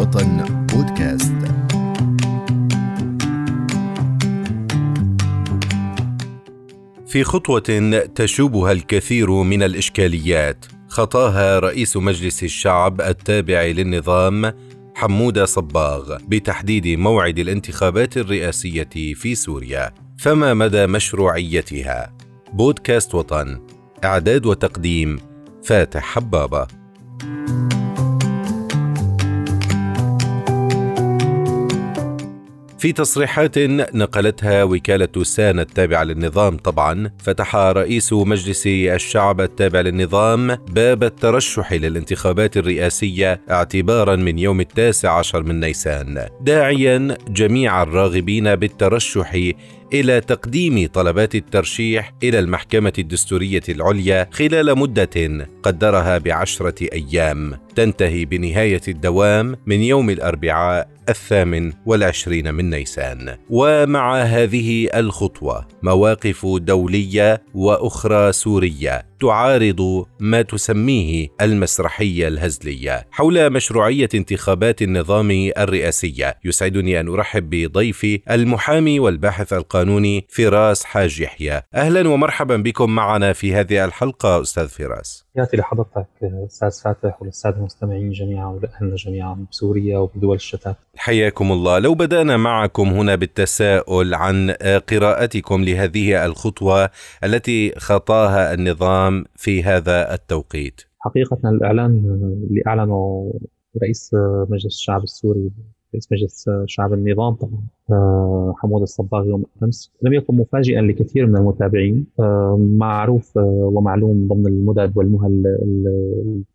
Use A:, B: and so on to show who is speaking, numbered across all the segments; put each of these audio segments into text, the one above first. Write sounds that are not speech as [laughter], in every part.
A: وطن بودكاست. في خطوة تشوبها الكثير من الإشكاليات خطاها رئيس مجلس الشعب التابع للنظام حمود صباغ بتحديد موعد الانتخابات الرئاسية في سوريا فما مدى مشروعيتها؟ بودكاست وطن إعداد وتقديم فاتح حبابة. في تصريحات نقلتها وكالة سان التابعة للنظام طبعا فتح رئيس مجلس الشعب التابع للنظام باب الترشح للانتخابات الرئاسية اعتبارا من يوم التاسع عشر من نيسان داعيا جميع الراغبين بالترشح إلى تقديم طلبات الترشيح إلى المحكمة الدستورية العليا خلال مدة قدرها بعشرة أيام. تنتهي بنهاية الدوام من يوم الأربعاء الثامن والعشرين من نيسان. ومع هذه الخطوة مواقف دولية وأخرى سورية تعارض ما تسميه المسرحية الهزلية. حول مشروعية انتخابات النظام الرئاسية يسعدني أن أرحب بضيفي المحامي والباحث القانوني فراس حاج يحيى. أهلا ومرحبا بكم معنا في هذه الحلقة أستاذ فراس.
B: تحياتي لحضرتك أستاذ فاتح وللساده المستمعين جميعا ولاهلنا جميعا بسوريا وبدول الشتات.
A: حياكم الله، لو بدأنا معكم هنا بالتساؤل عن قراءتكم لهذه الخطوة التي خطاها النظام في هذا التوقيت.
B: حقيقة الإعلان اللي أعلنه رئيس مجلس الشعب السوري رئيس مجلس شعب النظام طبعا آه، حمود الصباغ يوم أمس لم يكن مفاجئا لكثير من المتابعين آه، معروف آه، ومعلوم ضمن المدد والمهل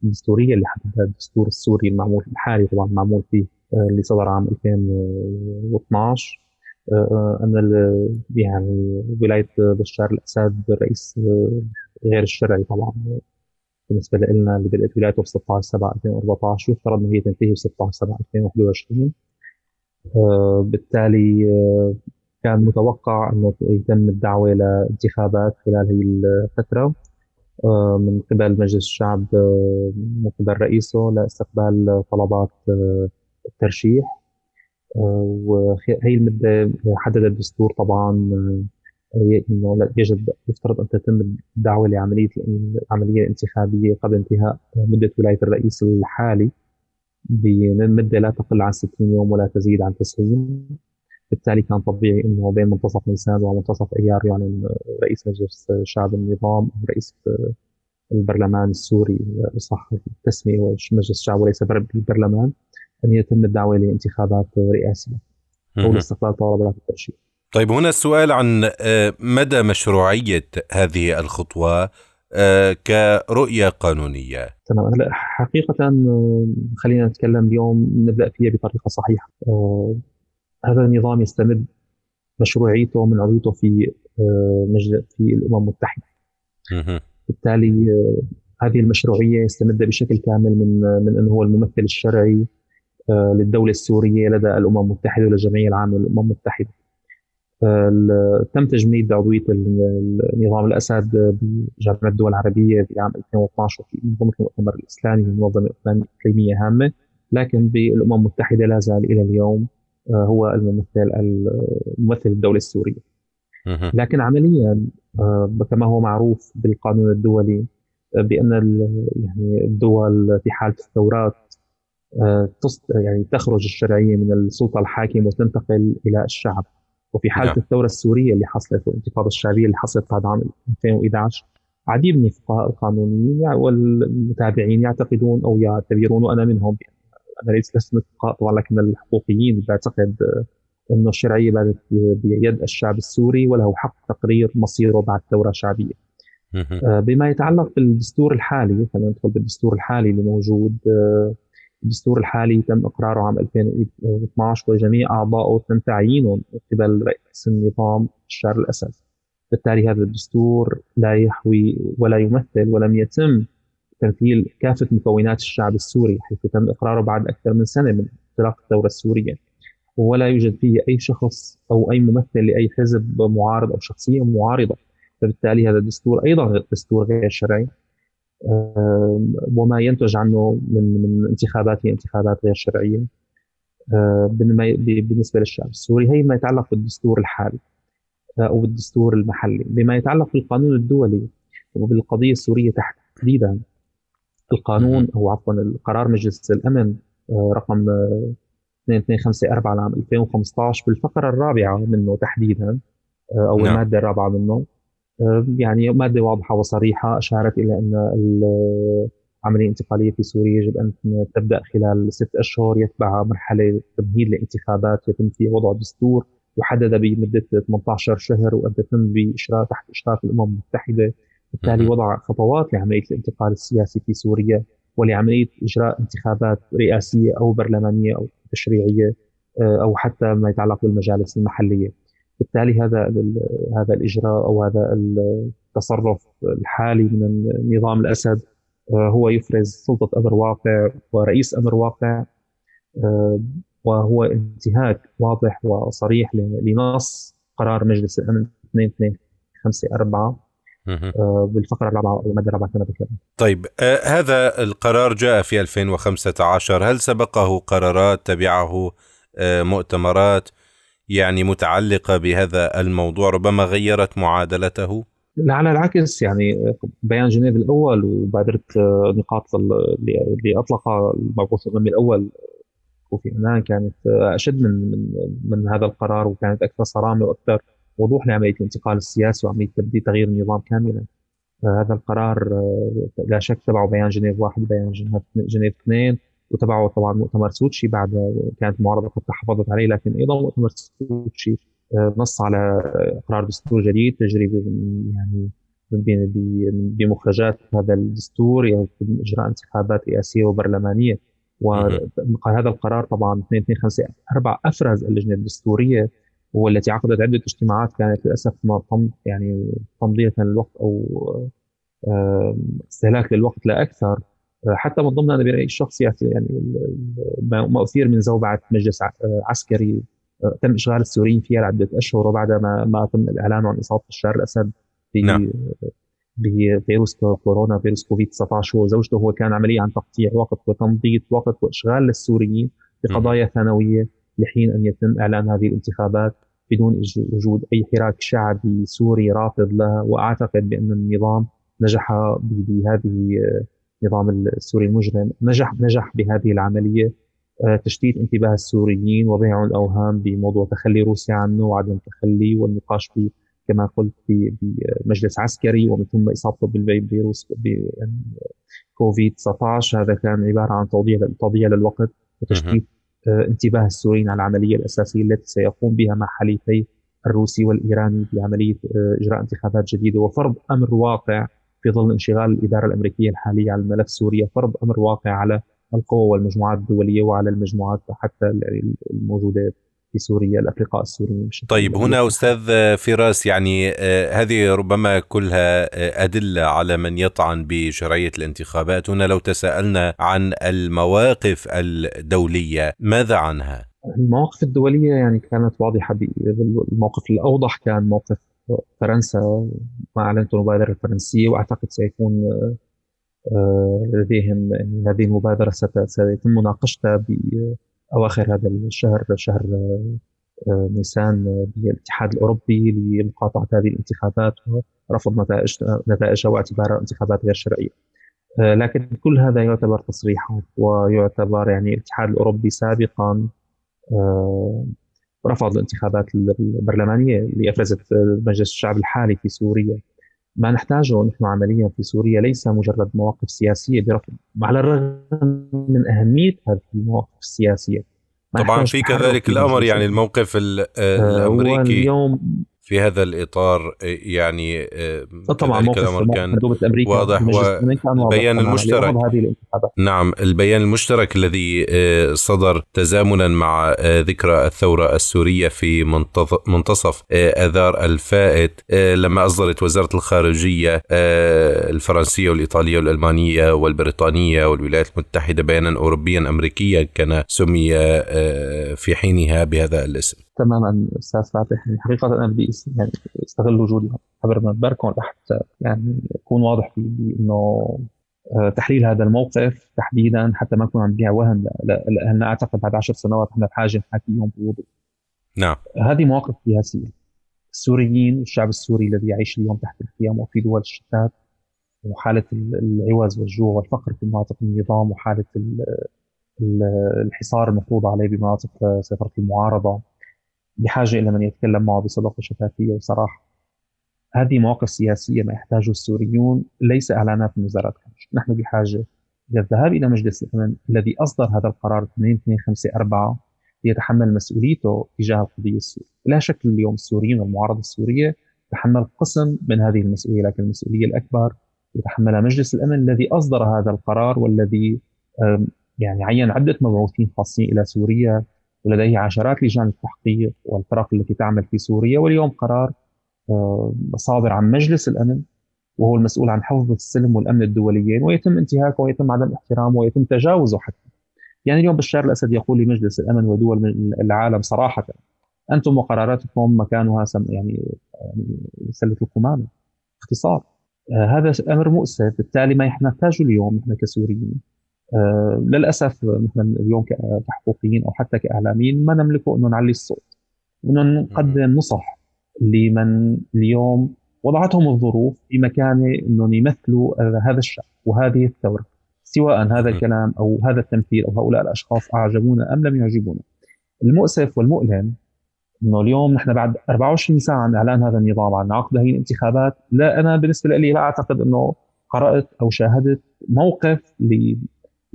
B: الدستورية اللي حددها الدستور السوري المعمول الحالي طبعا معمول فيه اللي صدر عام 2012 أن يعني ولاية بشار الأسد الرئيس غير الشرعي طبعا. بالنسبة لنا اللي بدأت ولايته ب 16 7 2014 يفترض انه هي تنتهي ب 16 7 2021 آه، بالتالي آه، كان متوقع انه يتم الدعوة لانتخابات خلال هي الفترة. آه، من قبل مجلس الشعب من قبل رئيسه لإستقبال طلبات الترشيح. وهي المده حدد الدستور طبعا إنه يجب يفترض أن تتم الدعوة لعملية العملية الانتخابية قبل انتهاء مدة ولاية الرئيس الحالي. بمدة لا تقل عن 60 يوم ولا تزيد عن 90 بالتالي كان طبيعي إنه بين منتصف نيسان ومنتصف أيار يعني رئيس مجلس شعب النظام رئيس البرلمان السوري صح التسمية مجلس الشعب وليس البرلمان أن يتم الدعوة لانتخابات رئاسيه أو لاستقبال طلبات الترشيح.
A: طيب هنا السؤال عن آه، مدى مشروعية هذه الخطوة آه، كرؤية قانونية.
B: تمام هلا حقيقة آه، خلينا نتكلم اليوم نبدأ فيها بطريقة صحيحة. هذا النظام يستمد مشروعيته من عضويته في في الأمم المتحدة. بالتالي هذه المشروعية يستمد بشكل كامل من من أنه هو الممثل الشرعي للدولة السورية لدى الأمم المتحدة وللجمعيه العامة للأمم المتحدة. تم تجميد عضوية النظام الأسد بجامعة الدول العربية في عام 2012 في منظمه المؤتمر الإسلامي منظمة إقليمية هامة لكن بالأمم المتحدة لا زال إلى اليوم آه، هو الممثل الممثل الدولة السورية. لكن عمليا آه، كما هو معروف بالقانون الدولي آه، بأن يعني الدول في حالة الثورات يعني تخرج الشرعية من السلطة الحاكمة وتنتقل إلى الشعب وفي حالة نعم. الثورة السورية اللي حصلت والانتفاضه الشعبيه اللي حصلت بعد عام 2011 عديد من الفقهاء القانونيين والمتابعين يعتقدون أو يعتبرون وأنا منهم أنا ليس لست من الفقهاء طبعا لكن الحقوقيين بعتقد انه الشرعية باتت بيد الشعب السوري وله حق تقرير مصيره بعد ثورة شعبية. آه، بما يتعلق بالدستور الحالي خلينا ندخل بالدستور الحالي اللي موجود آه، الدستور الحالي تم إقراره عام 2012 وجميع أعضائه تم تعيينهم قبل رئيس النظام بشار الأسد بالتالي هذا الدستور لا يحوي ولا يمثل ولم يتم تمثيل كافة مكونات الشعب السوري حيث تم إقراره بعد أكثر من سنة من انطلاق الثورة السورية. ولا يوجد فيه أي شخص أو أي ممثل لأي حزب معارض أو شخصية معارضة. فبالتالي هذا الدستور أيضا دستور غير شرعي. وما ينتج عنه من من انتخابات هي انتخابات غير شرعية. بالنسبة للشعب السوري هي ما يتعلق بالدستور الحالي أو بالدستور المحلي بما يتعلق بالقانون الدولي وبالقضية السورية تحديدا. القانون أو عفوا القرار مجلس الأمن رقم 2254 لعام 2015 بالفقرة الرابعة منه تحديدا أو نعم. المادة الرابعة منه. يعني مادة واضحة وصريحة أشارت إلى أن العملية الانتقالية في سوريا يجب أن تبدأ خلال ست أشهر. يتبع مرحلة تمهيد لانتخابات يتم فيها وضع دستور يحدد بمدة 18 شهر وأن تتم باشراف تحت إشراف الأمم المتحدة. بالتالي وضع خطوات لعملية الانتقال السياسي في سوريا ولعملية إجراء انتخابات رئاسية أو برلمانية أو تشريعية آه، أو حتى ما يتعلق بالمجالس المحلية. بالتالي هذا هذا الإجراء أو هذا التصرف الحالي من نظام الأسد آه، هو يفرز سلطة أمر واقع ورئيس أمر واقع آه، وهو انتهاك واضح وصريح لنص قرار مجلس الأمن 2254 آه، بالفقرة الرابعة المادة الرابعة كما ذكرنا.
A: طيب آه هذا القرار جاء في 2015 هل سبقه قرارات تبعه آه مؤتمرات يعني متعلقة بهذا الموضوع ربما غيرت معادلته؟
B: لا على العكس يعني بيان جنيف الأول وبادره نقاط اللي أطلقها المبعوث الاممي الأول وفي عنان كانت آه، أشد من من من هذا القرار وكانت أكثر صرامة وأكثر وضوح لعملية الانتقال السياسي وعملية تبديل تغيير النظام كاملا آه، هذا القرار آه، لا شك تبعه بيان جنيف واحد بيان جنيف اثنين وتبعه طبعا مؤتمر سوتشي بعد كانت المعارضه قد تحفظت عليه لكن أيضا مؤتمر سوتشي نص على إقرار دستور جديد تجري يعني بمخرجات هذا الدستور يتم إجراء انتخابات رئاسية وبرلمانية. وهذا القرار طبعا 2254 أفرز اللجنة الدستورية والتي عقدت عدة اجتماعات كانت للأسف يعني تمضية للوقت أو استهلاك للوقت لا أكثر. حتى من ضمن أنا برايي الشخصي يعني ما أثير من زوبعة مجلس عسكري تم إشغال السوريين فيها لعدة أشهر وبعد ما ما تم الإعلان عن إصابة بشار الأسد في نعم. بفيروس كورونا فيروس كوفيد 19 وزوجته هو كان عمليه عن تقطيع وقت وتمضيط وقت وإشغال للسوريين بقضايا ثانوية لحين أن يتم إعلان هذه الانتخابات بدون وجود أي حراك شعبي سوري رافض لها وأعتقد بأن النظام نجح بهذه النظام السوري المجرم نجح نجح بهذه العملية آه، تشتيت انتباه السوريين وبيع الأوهام بموضوع تخلي روسيا عنه وعدم التخلي والنقاش في كما قلت بمجلس عسكري ومن ثم إصابته بالفيروس يعني كوفيد 19 هذا كان عبارة عن تضييع تضييع للوقت وتشتيت آه، انتباه السوريين على العملية الأساسية التي سيقوم بها مع حليفي الروسي والإيراني في عمليه آه، إجراء انتخابات جديدة. وفرض أمر واقع في ظل انشغال الإدارة الأمريكية الحالية على الملف سوريا فرض أمر واقع على القوى والمجموعات الدولية وعلى المجموعات حتى الموجودة في سوريا الأفرقاء السوريين
A: طيب هنا أستاذ فراس يعني آه، هذه ربما كلها آه، أدلة على من يطعن بشرعية الانتخابات. هنا لو تساءلنا عن المواقف الدولية ماذا عنها؟
B: المواقف الدولية يعني كانت واضحة الموقف الأوضح كان موقف فرنسا ما أعلنت المبادرة الفرنسية وأعتقد سيكون آه، لديهم هذه المبادرة سيتم مناقشتها أواخر هذا الشهر شهر آه، نيسان بالاتحاد الأوروبي لمقاطعة هذه الانتخابات ورفض نتائج نتائجها واعتبارها انتخابات غير شرعية. آه، لكن كل هذا يعتبر تصريحات ويعتبر يعني الاتحاد الأوروبي سابقا رفض الانتخابات البرلمانية اللي أفرزت مجلس الشعب الحالي في سوريا. ما نحتاجه نحن عمليا في سوريا ليس مجرد مواقف سياسية برفض على الرغم من اهميه هذه المواقف السياسية.
A: طبعا في كذلك الأمر يعني الموقف الأمريكي. اليوم في هذا الإطار يعني
B: آه، طبعا موقف كان
A: واضح والبيان المشترك. نعم البيان المشترك الذي آه، صدر تزامنا مع آه، ذكرى الثورة السورية في منتصف آذار الفائت لما أصدرت وزارة الخارجية الفرنسية والإيطالية والألمانية والبريطانية والولايات المتحدة بيانا اوروبيا امريكيا كان سمي في حينها بهذا الاسم.
B: تماما أستاذ فاتح يعني حقيقة أنا بدي يعني أستغل وجودي عبر منبركم لحتى يعني اكون واضح بانه تحليل هذا الموقف تحديدا حتى ما نكون عم نبيع وهم لأن أعتقد بعد عشر سنوات إحنا بحاجة نحكيهم بوضوح.
A: نعم.
B: هذه مواقف سياسية. السوريين والشعب السوري الذي يعيش اليوم تحت الخيام وفي دول الشتات وحالة العوز والجوع والفقر في مناطق النظام وحالة الحصار المفروض عليه بمناطق سيطرة المعارضة بحاجة إلى من يتكلم معه بصدق وشفافية وصراحة. هذه مواقف سياسية ما يحتاجه السوريون ليس إعلانات من وزاره الخارجيه، نحن بحاجة إلى الذهاب إلى مجلس الأمن الذي أصدر هذا القرار 2254 ليتحمل مسؤوليته تجاه القضية السورية، لا شك اليوم السوريين والمعارضة السورية تحمل قسم من هذه المسؤولية لكن المسؤولية الأكبر يتحملها مجلس الأمن الذي أصدر هذا القرار والذي يعني عين عدة مبعوثين خاصين إلى سوريا ولديه عشرات لجان التحقيق والفرق التي تعمل في سوريا واليوم قرار آه، صادر عن مجلس الأمن وهو المسؤول عن حفظ السلم والأمن الدوليين ويتم انتهاكه ويتم عدم احترامه ويتم تجاوزه حتى. يعني اليوم بشار الأسد يقول لمجلس الأمن ودول العالم صراحة أنتم وقراراتكم مكانها سم يعني يعني سلة القمامة. اختصار. آه هذا أمر مؤسف بالتالي ما نحتاجه اليوم نحن كسوريين. للأسف نحن اليوم كحقوقيين أو حتى كإعلاميين ما نملكه إنه نعلي الصوت. إنه نقدم نصح لمن اليوم وضعتهم الظروف في مكانة إنهم يمثلوا هذا الشعب وهذه الثورة سواء هذا الكلام أو هذا التمثيل أو هؤلاء الأشخاص أعجبونا أم لم يعجبونا. المؤسف والمؤلم إنه اليوم نحن بعد 24 ساعة عن إعلان هذا النظام عن عقد هي الانتخابات لا أنا بالنسبة لي لا أعتقد إنه قرأت أو شاهدت موقف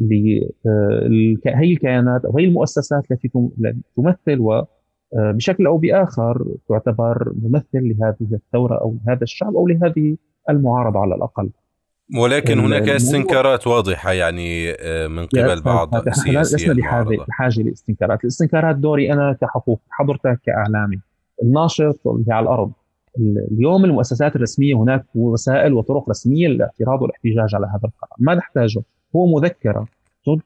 B: ل هي الكيانات أو هي المؤسسات التي تمثل آه، بشكل أو بآخر تعتبر ممثل لهذه الثورة أو لهذا الشعب أو لهذه المعارضة على الأقل.
A: ولكن هناك استنكارات واضحة يعني آه، من قبل بعض
B: السياسيين لسنا بحاجه لاستنكارات، الاستنكارات دوري أنا كحقوق حضرتك كإعلامي. الناشط اللي على الأرض. اليوم المؤسسات الرسمية هناك وسائل وطرق رسمية للاعتراض والاحتجاج على هذا القرار، ما نحتاجه هو مذكرة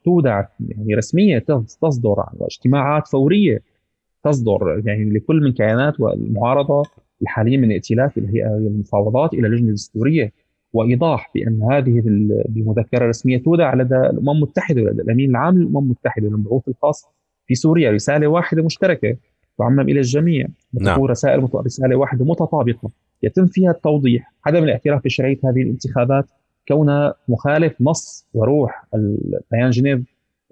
B: تودع يعني رسمية تصدر واجتماعات فورية تصدر يعني لكل من كيانات والمعارضة الحالية من ائتلاف الهيئة المفاوضات إلى اللجنه الدستوريه وإيضاح بأن هذه بمذكره رسميه تودع لدى الأمم المتحدة ولدى الأمين العام للأمم المتحدة للمبعوث الخاص في سوريا. رسالة واحدة مشتركة تعمم إلى الجميع. نعم. رسائل رسالة واحدة متطابقة. يتم فيها التوضيح. عدم الاعتراف بشرعية هذه الانتخابات كونها مخالف نص وروح بيان جنيف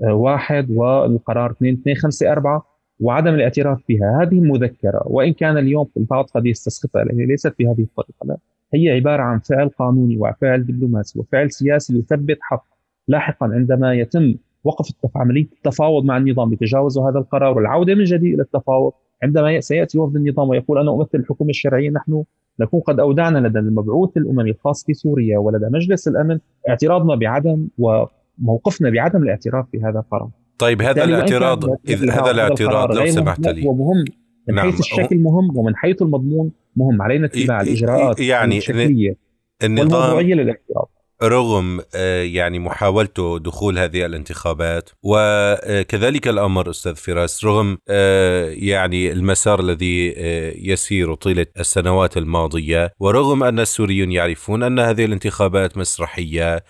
B: آه، واحد والقرار 2254 وعدم الاعتراف بها. هذه مذكرة. وإن كان اليوم البعض قد يستسقطها لأنها ليست بهذه الطريقة لا. هي عبارة عن فعل قانوني وفعل دبلوماسي وفعل سياسي يثبت حق. لاحقا عندما يتم وقف عملية التفاوض مع النظام لتجاوز هذا القرار والعودة من جديد إلى التفاوض عندما سيأتي وفد النظام ويقول أنا أمثل الحكومة الشرعية نحن نكون قد أودعنا لدى المبعوث الأممي الخاص في سوريا ولدى مجلس الأمن اعتراضنا بعدم وموقفنا بعدم الاعتراف بهذا القرار.
A: طيب هذا الاعتراض هذا الاعتراض لو سمحت لي.
B: هو مهم من نعم. حيث الشكل مهم ومن حيث المضمون مهم علينا اتباع الإجراءات
A: يعني الشكلية النظام للاعتراض. رغم آه، يعني محاولته دخول هذه الانتخابات وكذلك الأمر أستاذ فراس رغم آه، يعني المسار الذي آه، يسير طيلة السنوات الماضية ورغم أن السوريون يعرفون أن هذه الانتخابات مسرحية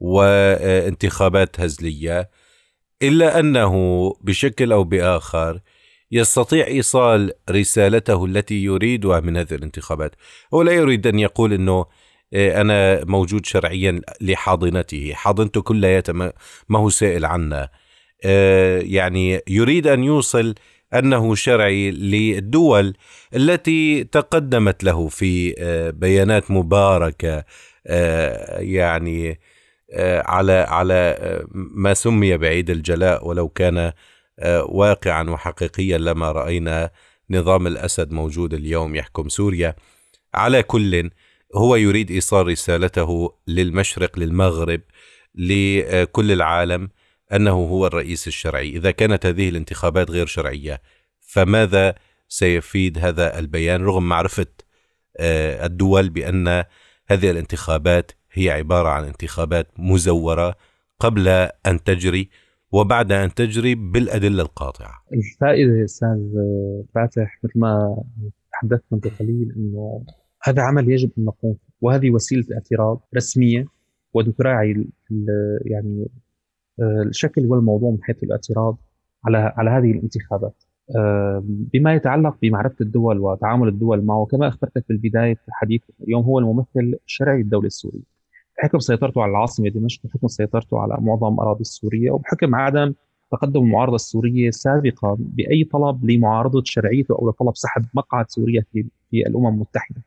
A: وانتخابات هزلية إلا أنه بشكل أو بآخر يستطيع إيصال رسالته التي يريدها من هذه الانتخابات. هو لا يريد أن يقول إنه آه، أنا موجود شرعيا لحاضنته. حاضنته كلياتها ما هو سائل عنا. آه، يعني يريد أن يوصل أنه شرعي للدول التي تقدمت له في آه، بيانات مباركة يعني على على ما سمي بعيد الجلاء ولو كان واقعا وحقيقيا لما رأينا نظام الأسد موجود اليوم يحكم سوريا. على كل هو يريد إيصال رسالته للمشرق للمغرب لكل العالم أنه هو الرئيس الشرعي، إذا كانت هذه الانتخابات غير شرعية فماذا سيفيد هذا البيان رغم معرفة الدول بأن هذه الانتخابات هي عبارة عن انتخابات مزورة قبل أن تجري وبعد أن تجري بالأدلة القاطعة؟
B: الفائدة أستاذ فاتح مثل ما تحدثت منذ قليل أنه هذا عمل يجب أن نقوم وهذه وسيلة اعتراض رسمية وتراعي يعني آه، الشكل والموضوع من حيث الاعتراض على على هذه الانتخابات. آه، بما يتعلق بمعرفة الدول وتعامل الدول معه كما أخبرتك في البداية الحديث اليوم هو الممثل الشرعي للدوله السوريه بحكم سيطرته على العاصمة دمشق بحكم سيطرته على معظم الاراضي السورية وبحكم عدم تقدم المعارضة السورية سابقا بأي طلب لمعارضة شرعيته أو لطلب سحب مقعد سوريا في الأمم المتحدة.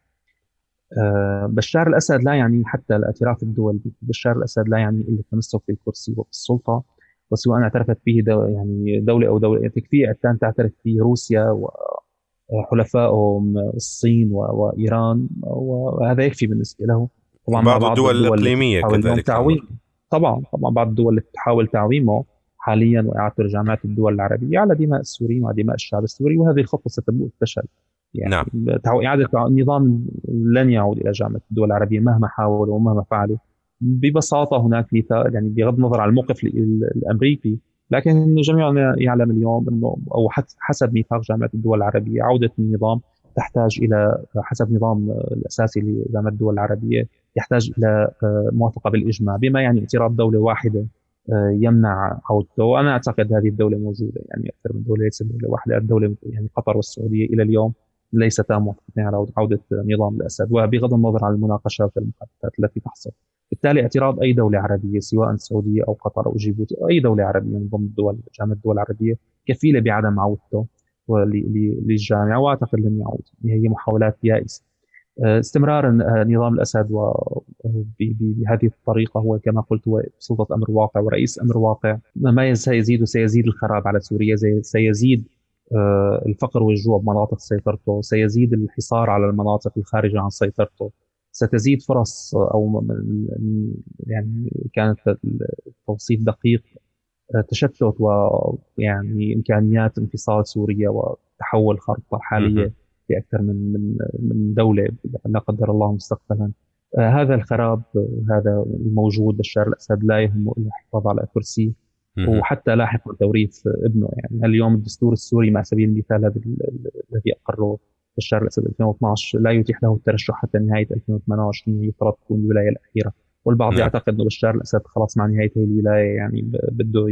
B: آه، بشار الأسد لا يعني حتى الأعتراف الدولي، بشار الأسد لا يعني إلا التمسك في الكرسي وفي السلطه وسواء اعترفت به دو يعني دولة أو دولة تكفي ان تعترف به روسيا وحلفائهم الصين وإيران وهذا يكفي بالنسبة له.
A: طبعا بعض الدول الإقليمية كذلك
B: تعويم. طبعا طبعا بعض الدول اللي تحاول تعويمه حاليا وإعادة جامعات الدول العربية على دماء السوريين ودماء الشعب السوري وهذه الخطه ستبوء الفشل
A: يعني نعم.
B: اعاده النظام لن يعود إلى جامعة الدول العربية مهما حاولوا ومهما فعلوا ببساطة هناك مثال يعني بغض النظر عن الموقف الأمريكي لكن جميعنا يعلم اليوم إنه أو حسب ميثاق جامعة الدول العربية عودة النظام تحتاج إلى حسب النظام الأساسي لجامعة الدول العربية يحتاج إلى آه، موافقة بالإجماع بما يعني اعتراف دولة واحدة آه، يمنع عودته وأنا أعتقد هذه الدولة موجودة يعني أكثر من دولة ليست دولة واحدة الدولة يعني قطر والسعودية إلى اليوم ليستا موافقتين على عودة نظام الأسد وبغض النظر عن المناقشات والمحادثات التي تحصل. بالتالي اعتراض أي دولة عربية سواء السعوديه أو قطر أو جيبوتي أو أي دولة عربية من ضمن الدول جامعة الدول العربية كفيلة بعدم عودته للجامعة وأعتقد لن يعود. هي محاولات يائسة. استمرار نظام الأسد بهذه الطريقة هو كما قلت هو سلطه أمر واقع ورئيس أمر واقع. ما سيزيد وسيزيد الخراب على سوريا سيزيد آه، الفقر والجوع بمناطق سيطرته سيزيد الحصار على المناطق الخارجة عن سيطرته. ستزيد فرص أو يعني كانت التوصيف دقيق آه، تشتت ويعني إمكانيات انفصال سوريا وتحول الخريطه الحاليه في أكثر من من من دولة لا قدر الله مستقبلا. آه هذا الخراب هذا الموجود بشار الأسد لا يهمه الا الحفاظ على كرسي. وحتى لاحقا توريث ابنه يعني. اليوم الدستور السوري مع سبيل المثال هذا الذي أقره بشار الاسد 2012 لا يتيح له الترشح حتى نهاية 2028 يفترض تكون الولاية الأخيرة. والبعض نعم. يعتقد إنه بشار الاسد خلاص مع نهايه الولاية يعني بده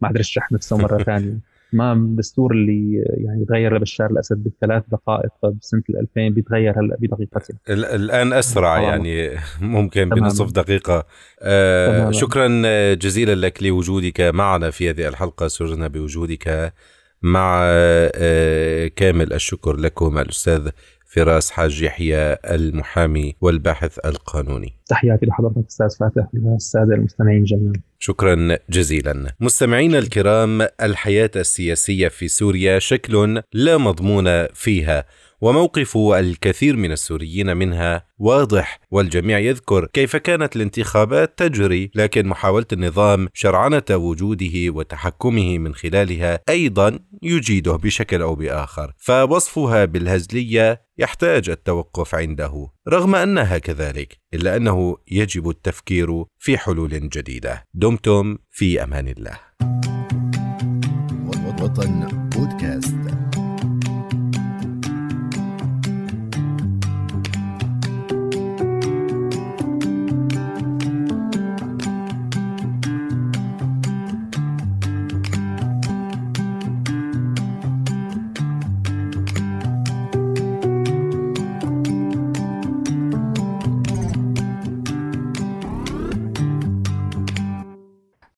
B: ما أدري يشرح نفسه مرة [laughs] ثانية. ما الدستور اللي يعني تغير لبشار الأسد بثلاث دقائق بسنة 2000 بيتغير هلأ بدقيقتين
A: الآن أسرع يعني ممكن تمام. بنصف دقيقة. آه شكرا جزيلا لك لوجودك معنا في هذه الحلقة. سرنا بوجودك مع آه كامل الشكر لكم الأستاذ فراس حاج يحيى المحامي والباحث القانوني.
B: تحياتي لحضرتك أستاذ فاتح والسادة المستمعين جميعا.
A: شكرا جزيلا. مستمعينا الكرام الحياة السياسية في سوريا شكل لا مضمون فيها. وموقف الكثير من السوريين منها واضح والجميع يذكر كيف كانت الانتخابات تجري لكن محاولة النظام شرعنة وجوده وتحكمه من خلالها أيضا يجيده بشكل أو بآخر. فوصفها بالهزلية يحتاج التوقف عنده رغم أنها كذلك إلا أنه يجب التفكير في حلول جديدة. دمتم في أمان الله. وطن بودكاست.